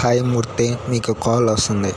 Hi మూర్తి మీకు call వస్తుంది.